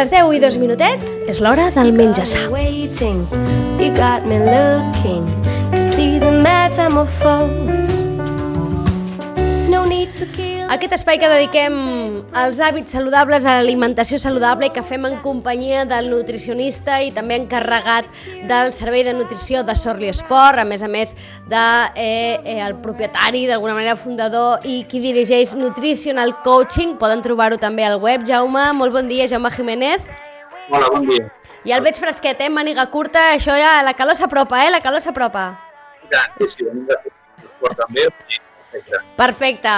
Les 10 i 2 minutets és l'hora del menjar. Waiting, you got me looking to see the metamorphose. Aquest espai que dediquem als hàbits saludables, a l'alimentació saludable i que fem en companyia del nutricionista i també encarregat del servei de nutrició de Sorli Esport, a més a més de eh, eh, el propietari, d'alguna manera fundador i qui dirigeix Nutritional Coaching. Poden trobar-ho també al web. Jaume, molt bon dia, Jaume Jiménez. Hola, bon dia. I el veig fresquet, eh? Màniga curta, això ja, la calor s'apropa, eh? La calor s'apropa. Sí, sí, venim de fer també. Perfecte. Perfecte.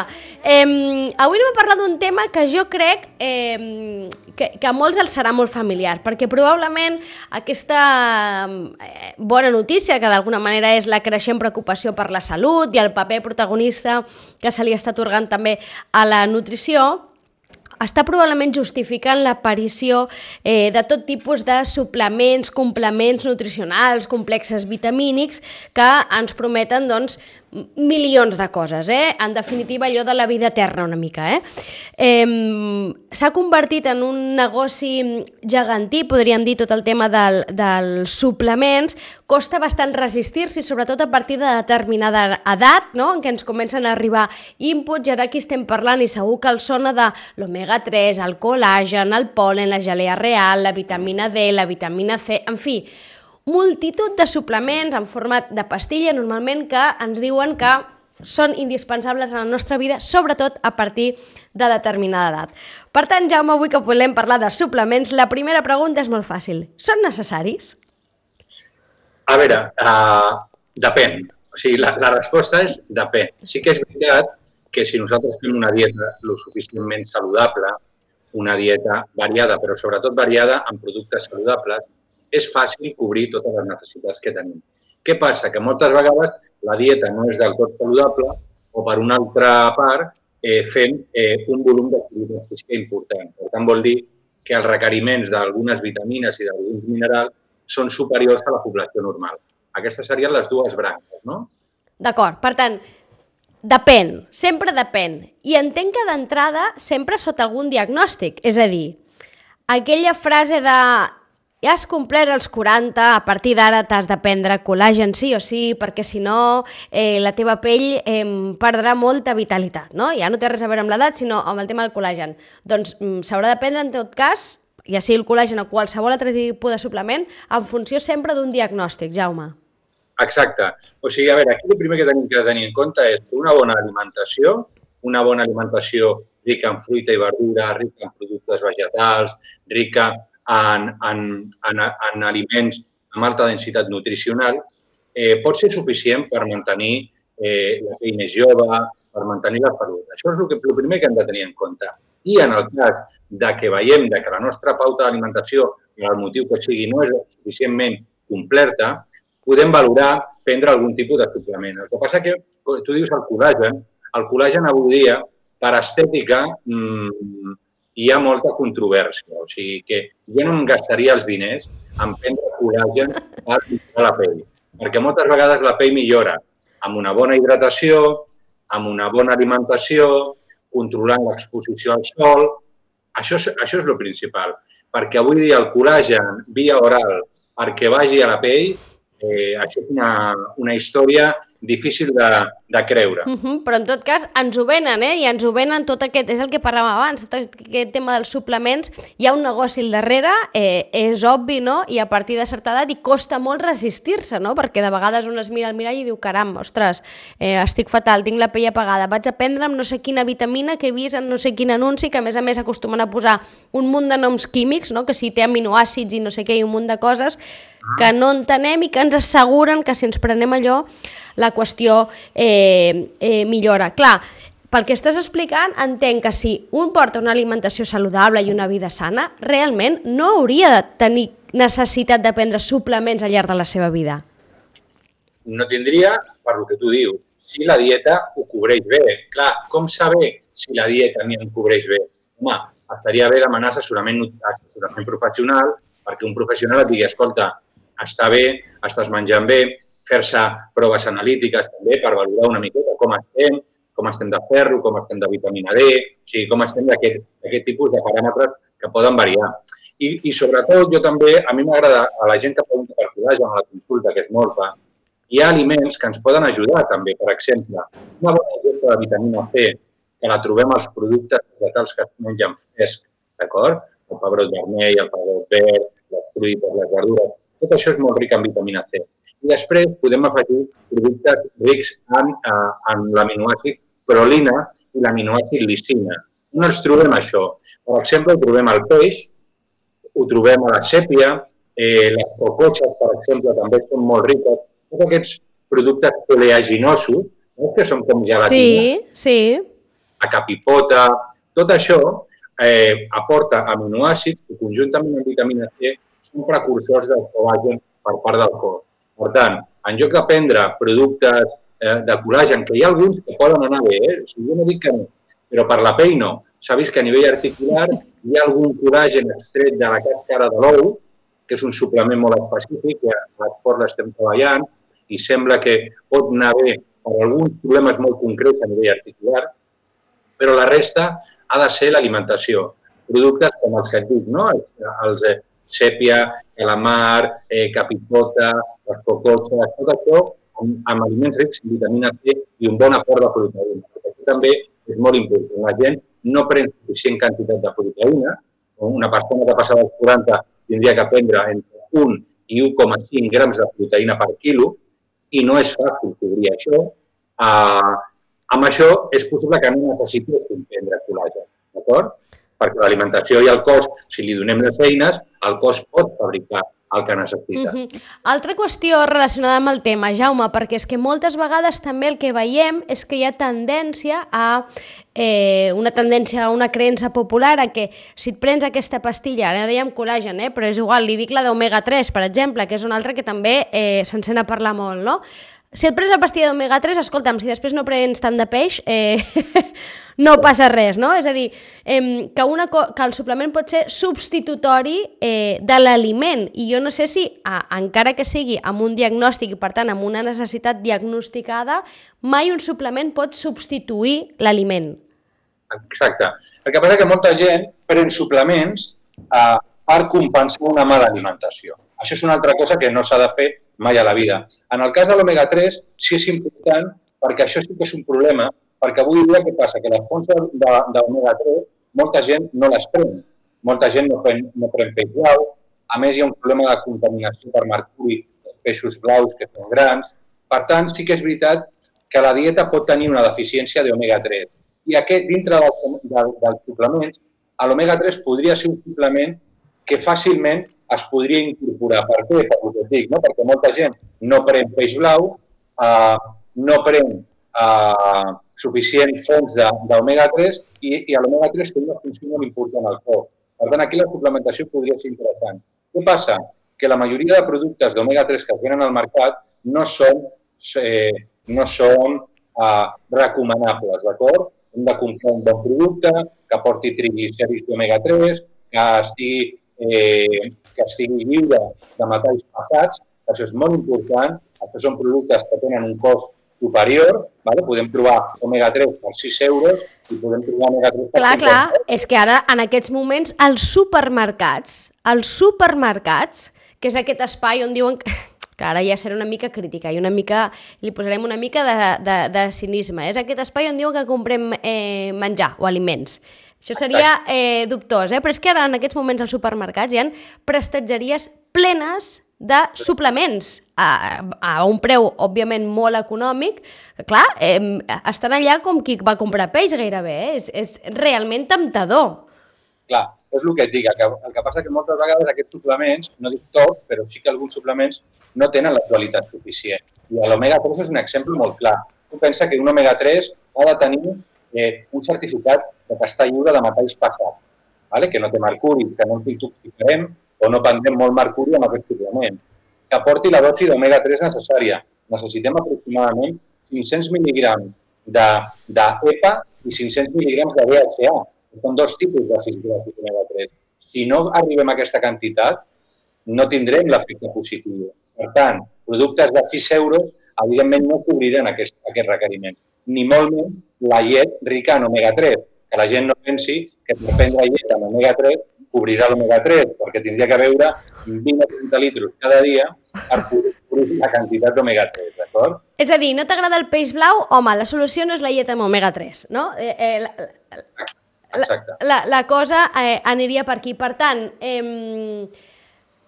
Eh, avui anem a parlar d'un tema que jo crec eh, que, que a molts els serà molt familiar, perquè probablement aquesta eh, bona notícia, que d'alguna manera és la creixent preocupació per la salut i el paper protagonista que se li està atorgant també a la nutrició, està probablement justificant l'aparició eh, de tot tipus de suplements, complements nutricionals, complexes vitamínics que ens prometen doncs, milions de coses, eh? En definitiva, allò de la vida eterna una mica, eh? eh S'ha convertit en un negoci gegantí, podríem dir, tot el tema del, dels suplements. Costa bastant resistir-s'hi, sobretot a partir de determinada edat, no? en què ens comencen a arribar inputs, i ara aquí estem parlant, i segur que el sona de l'omega-3, el col·làgen, el polen, la gelea real, la vitamina D, la vitamina C, en fi, multitud de suplements en format de pastilla, normalment, que ens diuen que són indispensables en la nostra vida, sobretot a partir de determinada edat. Per tant, Jaume, avui que volem parlar de suplements, la primera pregunta és molt fàcil. Són necessaris? A veure, uh, depèn. O sigui, la, la resposta és depèn. Sí que és veritat que si nosaltres fem una dieta lo suficientment saludable, una dieta variada, però sobretot variada en productes saludables, és fàcil cobrir totes les necessitats que tenim. Què passa? Que moltes vegades la dieta no és del tot saludable o, per una altra part, eh, fem eh, un volum d'activitat física important. Per tant, vol dir que els requeriments d'algunes vitamines i d'alguns minerals són superiors a la població normal. Aquestes serien les dues branques, no? D'acord, per tant, depèn, sempre depèn. I entenc que d'entrada sempre sota algun diagnòstic, és a dir, aquella frase de ja has complert els 40, a partir d'ara t'has de prendre col·làgen sí o sí, perquè si no eh, la teva pell eh, perdrà molta vitalitat, no? Ja no té res a veure amb l'edat, sinó amb el tema del col·làgen. Doncs mm, s'haurà de prendre, en tot cas, ja sigui el col·làgen o qualsevol altre tipus de suplement, en funció sempre d'un diagnòstic, Jaume. Exacte. O sigui, a veure, aquí el primer que tenim que tenir en compte és una bona alimentació, una bona alimentació rica en fruita i verdura, rica en productes vegetals, rica en, en, en, en aliments amb alta densitat nutricional eh, pot ser suficient per mantenir eh, la pell més jove, per mantenir la salut. Això és el, que, el primer que hem de tenir en compte. I en el cas de que veiem de que la nostra pauta d'alimentació, per el motiu que sigui, no és suficientment completa, podem valorar prendre algun tipus de suplement. El que passa que, tu dius el col·làgen, el col·làgen avui dia, per estètica, mmm, hi ha molta controvèrsia. O sigui que jo no em gastaria els diners en prendre col·làgen millorar la pell. Perquè moltes vegades la pell millora amb una bona hidratació, amb una bona alimentació, controlant l'exposició al sol. Això és, això és el principal. Perquè avui dia el col·làgen via oral perquè vagi a la pell, eh, això és una, una història difícil de, de creure. Uh -huh, però en tot cas ens ho venen, eh? I ens ho venen tot aquest, és el que parlàvem abans, tot aquest tema dels suplements, hi ha un negoci al darrere, eh, és obvi, no? I a partir de certa edat i costa molt resistir-se, no? Perquè de vegades un es mira al mirall i diu, caram, ostres, eh, estic fatal, tinc la pell apagada, vaig a prendre amb no sé quina vitamina que he vist en no sé quin anunci, que a més a més acostumen a posar un munt de noms químics, no? Que si té aminoàcids i no sé què i un munt de coses, que no entenem i que ens asseguren que si ens prenem allò la qüestió eh, eh, millora. Clar, pel que estàs explicant, entenc que si un porta una alimentació saludable i una vida sana, realment no hauria de tenir necessitat de prendre suplements al llarg de la seva vida. No tindria, per lo que tu dius, si la dieta ho cobreix bé. Clar, com saber si la dieta ni em cobreix bé? Home, estaria bé demanar assessorament, assessorament professional perquè un professional et digui, escolta, està bé, estàs menjant bé, fer-se proves analítiques també per valorar una miqueta com estem, com estem de ferro, com estem de vitamina D, o sigui, com estem d'aquest tipus de paràmetres que poden variar. I, I sobretot, jo també, a mi m'agrada, a la gent que pregunta per collagen a la consulta, que és molt fa, hi ha aliments que ens poden ajudar també. Per exemple, una bona ingesta de vitamina C, que la trobem als productes vegetals que es mengen fresc, d'acord? El pebrot vermell, el pebrot verd, les fruites, les verdures, tot això és molt ric en vitamina C. I després podem afegir productes rics en, eh, en l'aminoàcid prolina i l'aminoàcid lisina. On els trobem això? Per exemple, ho trobem al peix, ho trobem a la sèpia, eh, les cocotxes, per exemple, també són molt riques. Tots aquests productes oleaginosos, no? que són com gelatina, Sí, sí. la capipota, tot això eh, aporta aminoàcids que conjuntament amb vitamina C són precursors del col·làgen per part del cos. Per tant, en lloc de prendre productes eh, de col·làgen, que hi ha alguns que poden anar bé, eh? o sigui, jo no dic que no, però per la pell no. S'ha vist que a nivell articular hi ha algun col·làgen extret de la càscara de l'ou, que és un suplement molt específic, que a l'esport l'estem treballant, i sembla que pot anar bé per alguns problemes molt concrets a nivell articular, però la resta ha de ser l'alimentació. Productes com els que et dic, no? els eh, sèpia, calamar, eh, capipota, les cocotxes, tot això amb, amb aliments rics en vitamina C i un bon aport de proteïna. Això també és molt important. La gent no pren suficient quantitat de proteïna. Una persona que passa dels 40 tindria que prendre entre 1 i 1,5 grams de proteïna per quilo i no és fàcil cobrir això. Uh, amb això és possible que no necessitis prendre col·làgen, d'acord? Perquè l'alimentació i el cos, si li donem les eines, el cos pot fabricar el que necessita. Uh -huh. Altra qüestió relacionada amb el tema, Jaume, perquè és que moltes vegades també el que veiem és que hi ha tendència a eh, una tendència, una creença popular a que si et prens aquesta pastilla, ara dèiem col·làgen, eh, però és igual, li dic la d'omega 3, per exemple, que és una altra que també eh, se'n sent a parlar molt, no? Si et prens la pastilla d'omega 3, escolta'm, si després no prens tant de peix, eh, no passa res, no? És a dir, eh, que, una, que el suplement pot ser substitutori eh, de l'aliment i jo no sé si, a, encara que sigui amb un diagnòstic i per tant amb una necessitat diagnosticada, mai un suplement pot substituir l'aliment. Exacte. El que passa que molta gent pren suplements eh, per compensar una mala alimentació. Això és una altra cosa que no s'ha de fer mai a la vida. En el cas de l'omega-3 sí és important perquè això sí que és un problema, perquè avui dia què passa? Que les fonts d'omega-3 molta gent no les pren. Molta gent no pren, no pren peix blau. A més, hi ha un problema de contaminació per mercuri dels peixos blaus que són grans. Per tant, sí que és veritat que la dieta pot tenir una deficiència d'omega-3. I aquest, dintre del, del, dels suplements, l'omega-3 podria ser un suplement que fàcilment es podria incorporar. Per què? Per que dic, no? perquè molta gent no pren peix blau, eh, no pren eh, suficient fonts d'omega-3 i, i l'omega-3 té una funció molt important al cos. Per tant, aquí la suplementació podria ser interessant. Què passa? Que la majoria de productes d'omega-3 que venen al mercat no són, eh, no són eh, recomanables, d'acord? Hem de comprar un bon producte que porti trigliceris d'omega-3, que estigui eh, que estigui lliure de metalls passats, això és molt important, això són productes que tenen un cost superior, vale? podem trobar omega-3 per 6 euros i podem trobar omega-3 per Clar, clar, és que ara en aquests moments els supermercats, els supermercats, que és aquest espai on diuen que que ara ja serà una mica crítica i una mica, li posarem una mica de, de, de cinisme. És aquest espai on diuen que comprem eh, menjar o aliments. Això seria eh, dubtós, eh? però és que ara en aquests moments als supermercats hi ha prestatgeries plenes de suplements a, a un preu, òbviament, molt econòmic, que, clar, eh, estan allà com qui va comprar peix gairebé, eh? és, és realment temptador. Clar, és el que et dic, el que, el que passa que moltes vegades aquests suplements, no dic tots, però sí que alguns suplements no tenen la qualitat suficient. I l'omega-3 és un exemple molt clar. Tu pensa que un omega-3 ha de tenir eh, un certificat que està lliure de metalls passats, vale? que no té mercuri, que no intoxicarem o no prendrem molt mercuri amb aquest suplement, que aporti la dosi d'omega-3 necessària. Necessitem aproximadament 500 mil·lígrams d'EPA i 500 mil·lígrams de DHA, són dos tipus d'àcids gràfics omega-3. Si no arribem a aquesta quantitat, no tindrem l'efecte positiu. Per tant, productes de 6 euros evidentment no cobriren aquest, aquest requeriment. Ni molt menys la llet rica en omega-3, que la gent no pensi que per prendre llet amb omega-3 cobrirà l'omega-3, perquè tindria que beure 20 o 30 litres cada dia per cobrir la quantitat d'omega-3, d'acord? És a dir, no t'agrada el peix blau? Home, la solució no és la llet amb omega-3, no? Eh, eh, la, Exacte. la, la cosa eh, aniria per aquí. Per tant, eh,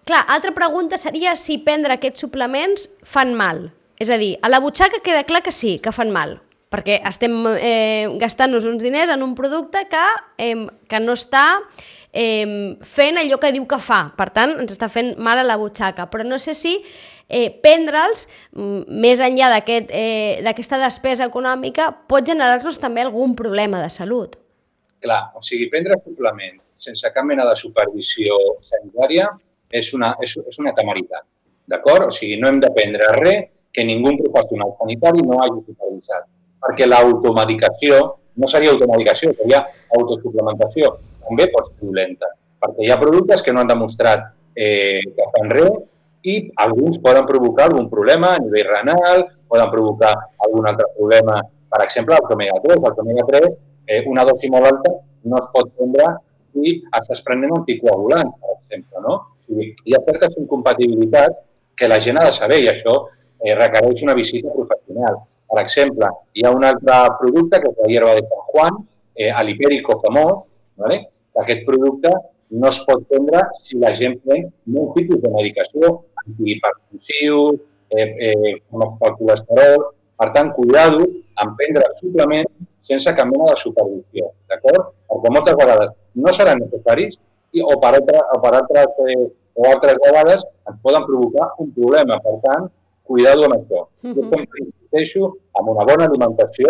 clar, altra pregunta seria si prendre aquests suplements fan mal. És a dir, a la butxaca queda clar que sí, que fan mal, perquè estem eh, gastant-nos uns diners en un producte que, eh, que no està eh, fent allò que diu que fa. Per tant, ens està fent mal a la butxaca. Però no sé si eh, prendre'ls, mm, més enllà d'aquesta aquest, eh, despesa econòmica, pot generar-nos també algun problema de salut. Clar, o sigui, prendre suplement sense cap mena de supervisió sanitària és una, és, és una temeritat, d'acord? O sigui, no hem de prendre res que ningú professional sanitari no hagi supervisat, perquè l'automedicació no seria automedicació, seria autosuplementació, també pot ser violenta, perquè hi ha productes que no han demostrat eh, que fan res i alguns poden provocar algun problema a nivell renal, poden provocar algun altre problema, per exemple, el omega 3. El omega 3 eh, una dosi molt alta no es pot prendre si estàs prenent anticoagulants, per exemple. No? I hi ha certes incompatibilitats que la gent ha de saber i això eh, requereix una visita professional. Per exemple, hi ha un altre producte que és la hierba de San Juan, eh, l'hipèrico famós, ¿vale? aquest producte no es pot prendre si la gent pren un tipus de medicació, antihipertensius, eh, eh, com el colesterol. Per tant, cuidado en prendre suplements sense cap mena de supervisió, d'acord? Perquè moltes vegades no seran necessaris i, o, per altre, o, per altres, eh, o altres vegades ens poden provocar un problema. Per tant, cuidado amb això. Uh -huh. Jo sempre insisteixo amb una bona alimentació,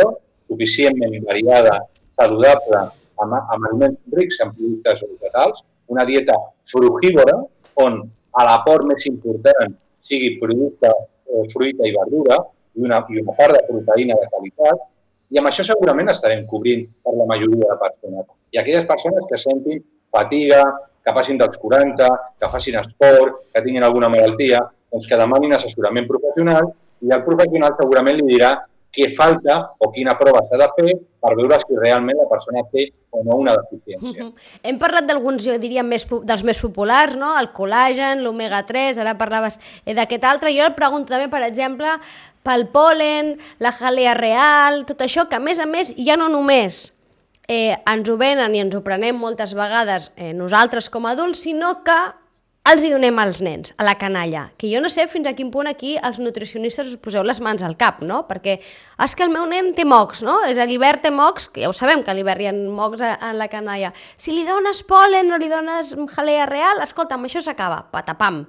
suficientment variada, saludable, amb, amb aliments rics en productes vegetals, una dieta frugívora, on l'aport més important sigui producte, eh, fruita i verdura, i una, i una part de proteïna de qualitat, i amb això segurament estarem cobrint per la majoria de persones. I aquelles persones que sentin fatiga, que passin dels 40, que facin esport, que tinguin alguna malaltia, doncs que demanin assessorament professional i el professional segurament li dirà què falta o quina prova s'ha de fer per veure si realment la persona té o no una deficiència. Uh -huh. Hem parlat d'alguns, jo diria, més, dels més populars, no? el col·lagen, l'omega-3, ara parlaves eh, d'aquest altre. Jo el pregunto també, per exemple, pel polen, la jalea real, tot això, que a més a més ja no només eh, ens ho venen i ens ho prenem moltes vegades eh, nosaltres com a adults, sinó que els hi donem als nens, a la canalla, que jo no sé fins a quin punt aquí els nutricionistes us poseu les mans al cap, no? Perquè és que el meu nen té mocs, no? És a l'hivern té mocs, que ja ho sabem que a l'hivern hi ha mocs a, a la canalla. Si li dones polen o li dones jalea real, escolta, amb això s'acaba, patapam.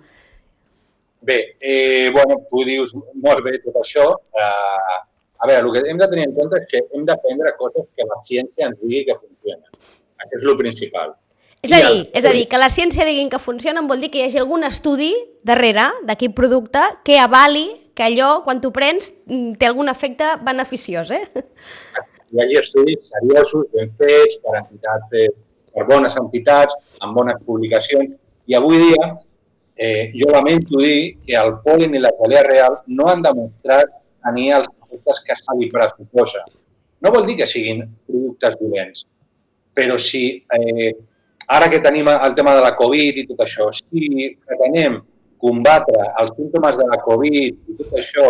Bé, eh, bueno, tu dius molt bé tot això. Eh, a veure, el que hem de tenir en compte és que hem d'aprendre coses que la ciència ens digui que funcionen. Això és el principal. És a dir, és a dir, que la ciència diguin que funcionen vol dir que hi hagi algun estudi darrere d'aquest producte que avali que allò, quan t'ho prens, mm, té algun efecte beneficiós, eh? Hi hagi estudis seriosos, ben fets, per entitats, per bones entitats, amb bones publicacions, i avui dia eh, jo lamento dir que el polen i la jalea real no han demostrat tenir els efectes que se li pressuposa. No vol dir que siguin productes dolents, però si eh, ara que tenim el tema de la Covid i tot això, si pretenem combatre els símptomes de la Covid i tot això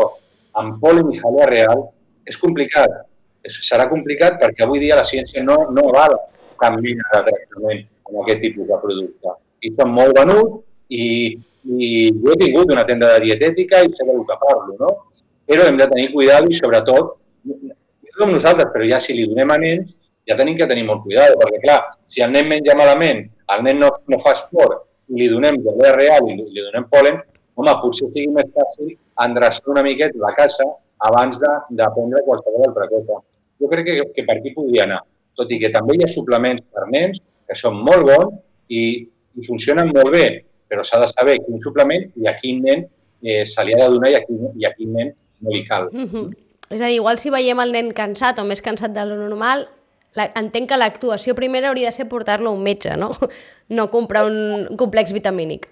amb polen i jalea real, és complicat. Serà complicat perquè avui dia la ciència no, no avala cap mena de tractament amb aquest tipus de producte. I són molt venuts i, i jo he tingut una tenda de dietètica i sé del que parlo, no? Però hem de tenir cuidado i sobretot, no com nosaltres, però ja si li donem a nens, ja tenim que tenir molt cuidado, perquè clar, si el nen menja malament, el nen no, no fa esport li donem gelea real i li donem polen, home, potser sigui més fàcil endreçar una miqueta la casa abans de, de prendre qualsevol altra cosa. Jo crec que, que per aquí podria anar, tot i que també hi ha suplements per nens que són molt bons i, i funcionen molt bé, però s'ha de saber quin suplement i a quin nen eh, se li ha de donar i a quin, i a quin nen no li cal. Mm -hmm. És a dir, igual si veiem el nen cansat o més cansat de lo normal, la, entenc que l'actuació primera hauria de ser portar-lo a un metge, no? No comprar un complex vitamínic.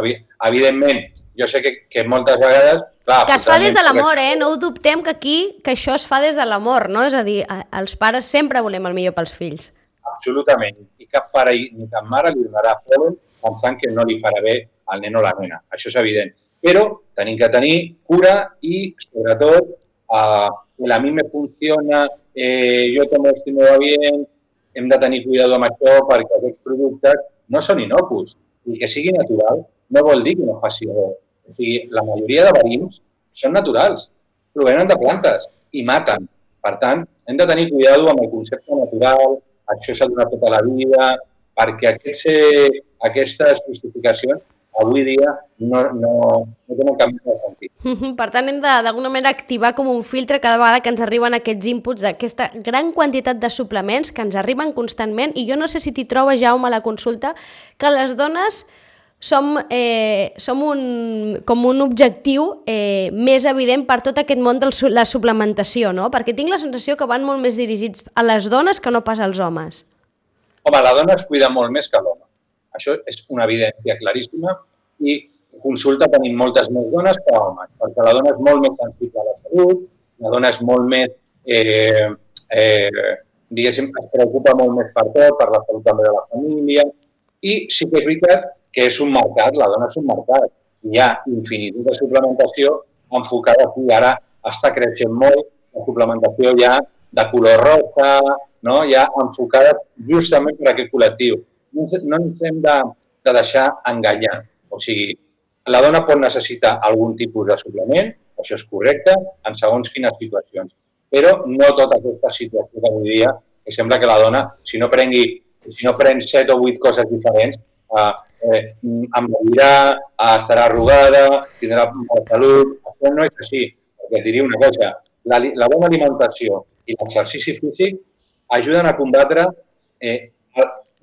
Evi- Evidentment, jo sé que, que moltes vegades... Clar, Que es fa des de l'amor, eh? No ho dubtem que aquí, que això es fa des de l'amor, no? És a dir, els pares sempre volem el millor pels fills. absolutament. I cap pare ni cap mare li donarà polen pensant que no li farà bé al nen o la nena. Això és evident. Però tenim que tenir cura i, sobretot, el a mi me funciona, eh, jo y me va bien, hem de tenir cuidado amb això perquè aquests productes no són inocus. I que sigui natural no vol dir que no faci res. O sigui, la majoria de verins són naturals, provenen de plantes i maten. Per tant, hem de tenir cuidado amb el concepte natural, això s'ha donat tota la vida, perquè aquests, eh, aquestes justificacions avui dia no, no, no tenen cap de sentit. Per tant, hem d'alguna manera, activar com un filtre cada vegada que ens arriben aquests inputs d'aquesta gran quantitat de suplements que ens arriben constantment i jo no sé si t'hi trobes, Jaume, a la consulta, que les dones som, eh, som un, com un objectiu eh, més evident per tot aquest món de la suplementació, no? Perquè tinc la sensació que van molt més dirigits a les dones que no pas als homes. Home, la dona es cuida molt més que l'home. Això és una evidència claríssima i consulta tenim moltes més dones que homes, perquè la dona és molt més sensible a la salut, la dona és molt més, eh, eh, diguéssim, es preocupa molt més per tot, per la salut també de la família, i sí que és veritat que és un mercat, la dona és un mercat. Hi ha infinitud de suplementació enfocada aquí. Ara està creixent molt la suplementació ja de color rosa, no? ja enfocada justament per aquest col·lectiu. No no ens hem de, de deixar enganyar. O sigui, la dona pot necessitar algun tipus de suplement, això és correcte, en segons quines situacions. Però no tota aquesta situació d'avui dia, que sembla que la dona, si no prengui si no pren set o vuit coses diferents, eh, eh, envelirà, eh, estarà arrugada, tindrà mala salut. Això no és així. Perquè diria una cosa, la, la bona alimentació i l'exercici físic ajuden a combatre eh,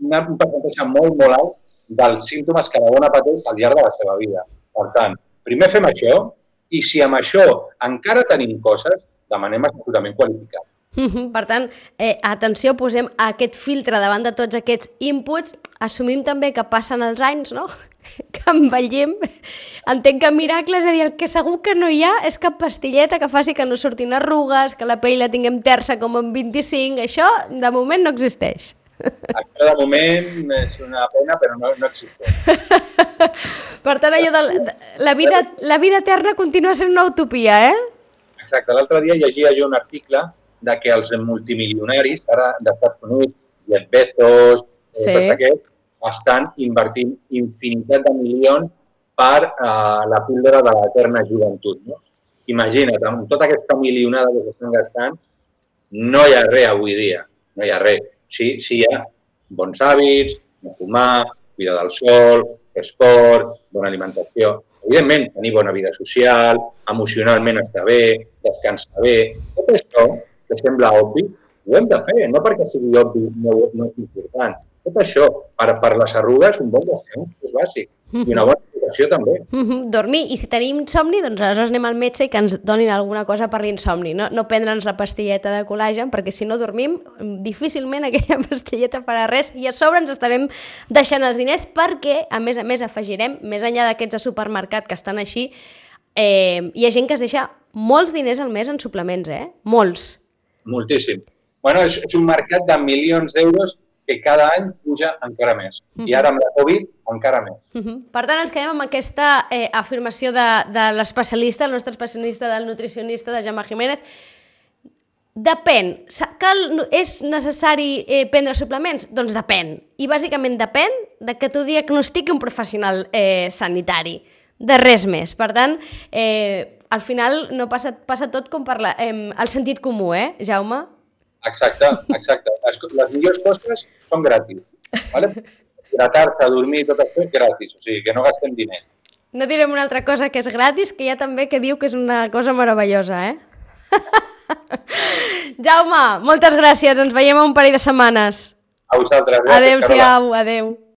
una, un percentatge molt, molt alt dels símptomes que la dona pateix al llarg de la seva vida. Per tant, primer fem això i si amb això encara tenim coses, demanem assessorament qualificat. Per tant, eh, atenció, posem aquest filtre davant de tots aquests inputs. Assumim també que passen els anys, no? que envellim. Entenc que miracle, és a dir, el que segur que no hi ha és cap pastilleta que faci que no surtin arrugues, que la pell la tinguem terça com en 25. Això, de moment, no existeix. Això de moment és una pena, però no, no existeix. Per tant, allò de, la, vida, la vida eterna continua sent una utopia, eh? Exacte. L'altre dia llegia jo un article de que els multimilionaris, ara d'Estats Units, Jeff Bezos, Sí. sí. tots aquests, estan invertint infinitat de milions per uh, la píldora de l'eterna joventut. No? Imagina't, amb tota aquesta milionada que s'estan gastant, no hi ha res avui dia, no hi ha res. Sí, sí hi ha bons hàbits, no fumar, cuidar del sol, esport, bona alimentació. Evidentment, tenir bona vida social, emocionalment estar bé, descansar bé. Tot això, que sembla obvi, ho hem de fer, no perquè sigui obvi no, no és important. Tot això, per, per les arrugues, un bon descans és bàsic. I una bona alimentació també. Mhm, Dormir, i si tenim insomni, doncs aleshores anem al metge i que ens donin alguna cosa per l'insomni, no, no prendre'ns la pastilleta de col·lagen, perquè si no dormim, difícilment aquella pastilleta farà res i a sobre ens estarem deixant els diners perquè, a més a més, afegirem, més enllà d'aquests de supermercat que estan així, eh, hi ha gent que es deixa molts diners al mes en suplements, eh? Molts. Moltíssim. Bueno, és, és un mercat de milions d'euros que cada any puja encara més. I ara amb la Covid, encara més. Mhm. Per tant, ens quedem amb aquesta eh, afirmació de, de l'especialista, el nostre especialista del nutricionista, de Jaume Jiménez. Depèn. Cal, és necessari eh, prendre suplements? Doncs depèn. I bàsicament depèn de que t'ho diagnostiqui un professional eh, sanitari. De res més. Per tant, eh, al final no passa, passa tot com per la, eh, el sentit comú, eh, Jaume? Exacte, exacte. Les, les millors coses són gratis. Vale? Hidratar-se, dormir, tot això és gratis. O sigui, que no gastem diners. No direm una altra cosa que és gratis, que hi ha també que diu que és una cosa meravellosa, eh? Jaume, moltes gràcies. Ens veiem un parell de setmanes. A vosaltres. Adéu-siau, adéu.